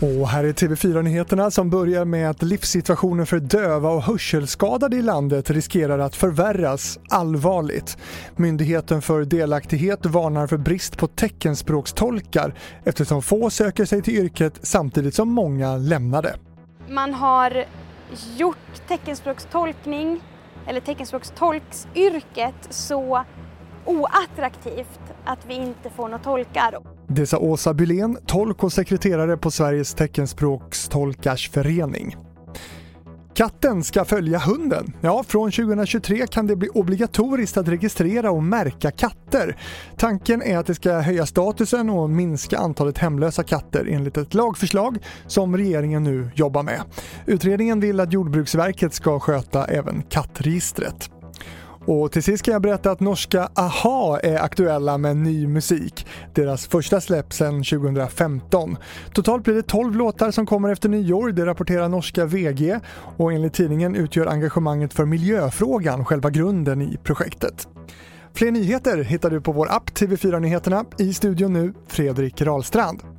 Och här är TV4-nyheterna som börjar med att livssituationen för döva och hörselskadade i landet riskerar att förvärras allvarligt. Myndigheten för delaktighet varnar för brist på teckenspråkstolkar eftersom få söker sig till yrket samtidigt som många lämnar det. Man har gjort teckenspråkstolkning eller teckenspråkstolksyrket så oattraktivt att vi inte får några tolkar. Det sa Åsa Bylén, tolk och sekreterare på Sveriges teckenspråkstolkars förening. Katten ska följa hunden. Ja, från 2023 kan det bli obligatoriskt att registrera och märka katter. Tanken är att det ska höja statusen och minska antalet hemlösa katter enligt ett lagförslag som regeringen nu jobbar med. Utredningen vill att Jordbruksverket ska sköta även kattregistret. Och till sist kan jag berätta att norska AHA är aktuella med ny musik. Deras första släpp sedan 2015. Totalt blir det 12 låtar som kommer efter nyår, det rapporterar norska VG och enligt tidningen utgör engagemanget för miljöfrågan själva grunden i projektet. Fler nyheter hittar du på vår app TV4 Nyheterna. I studion nu, Fredrik Rahlstrand.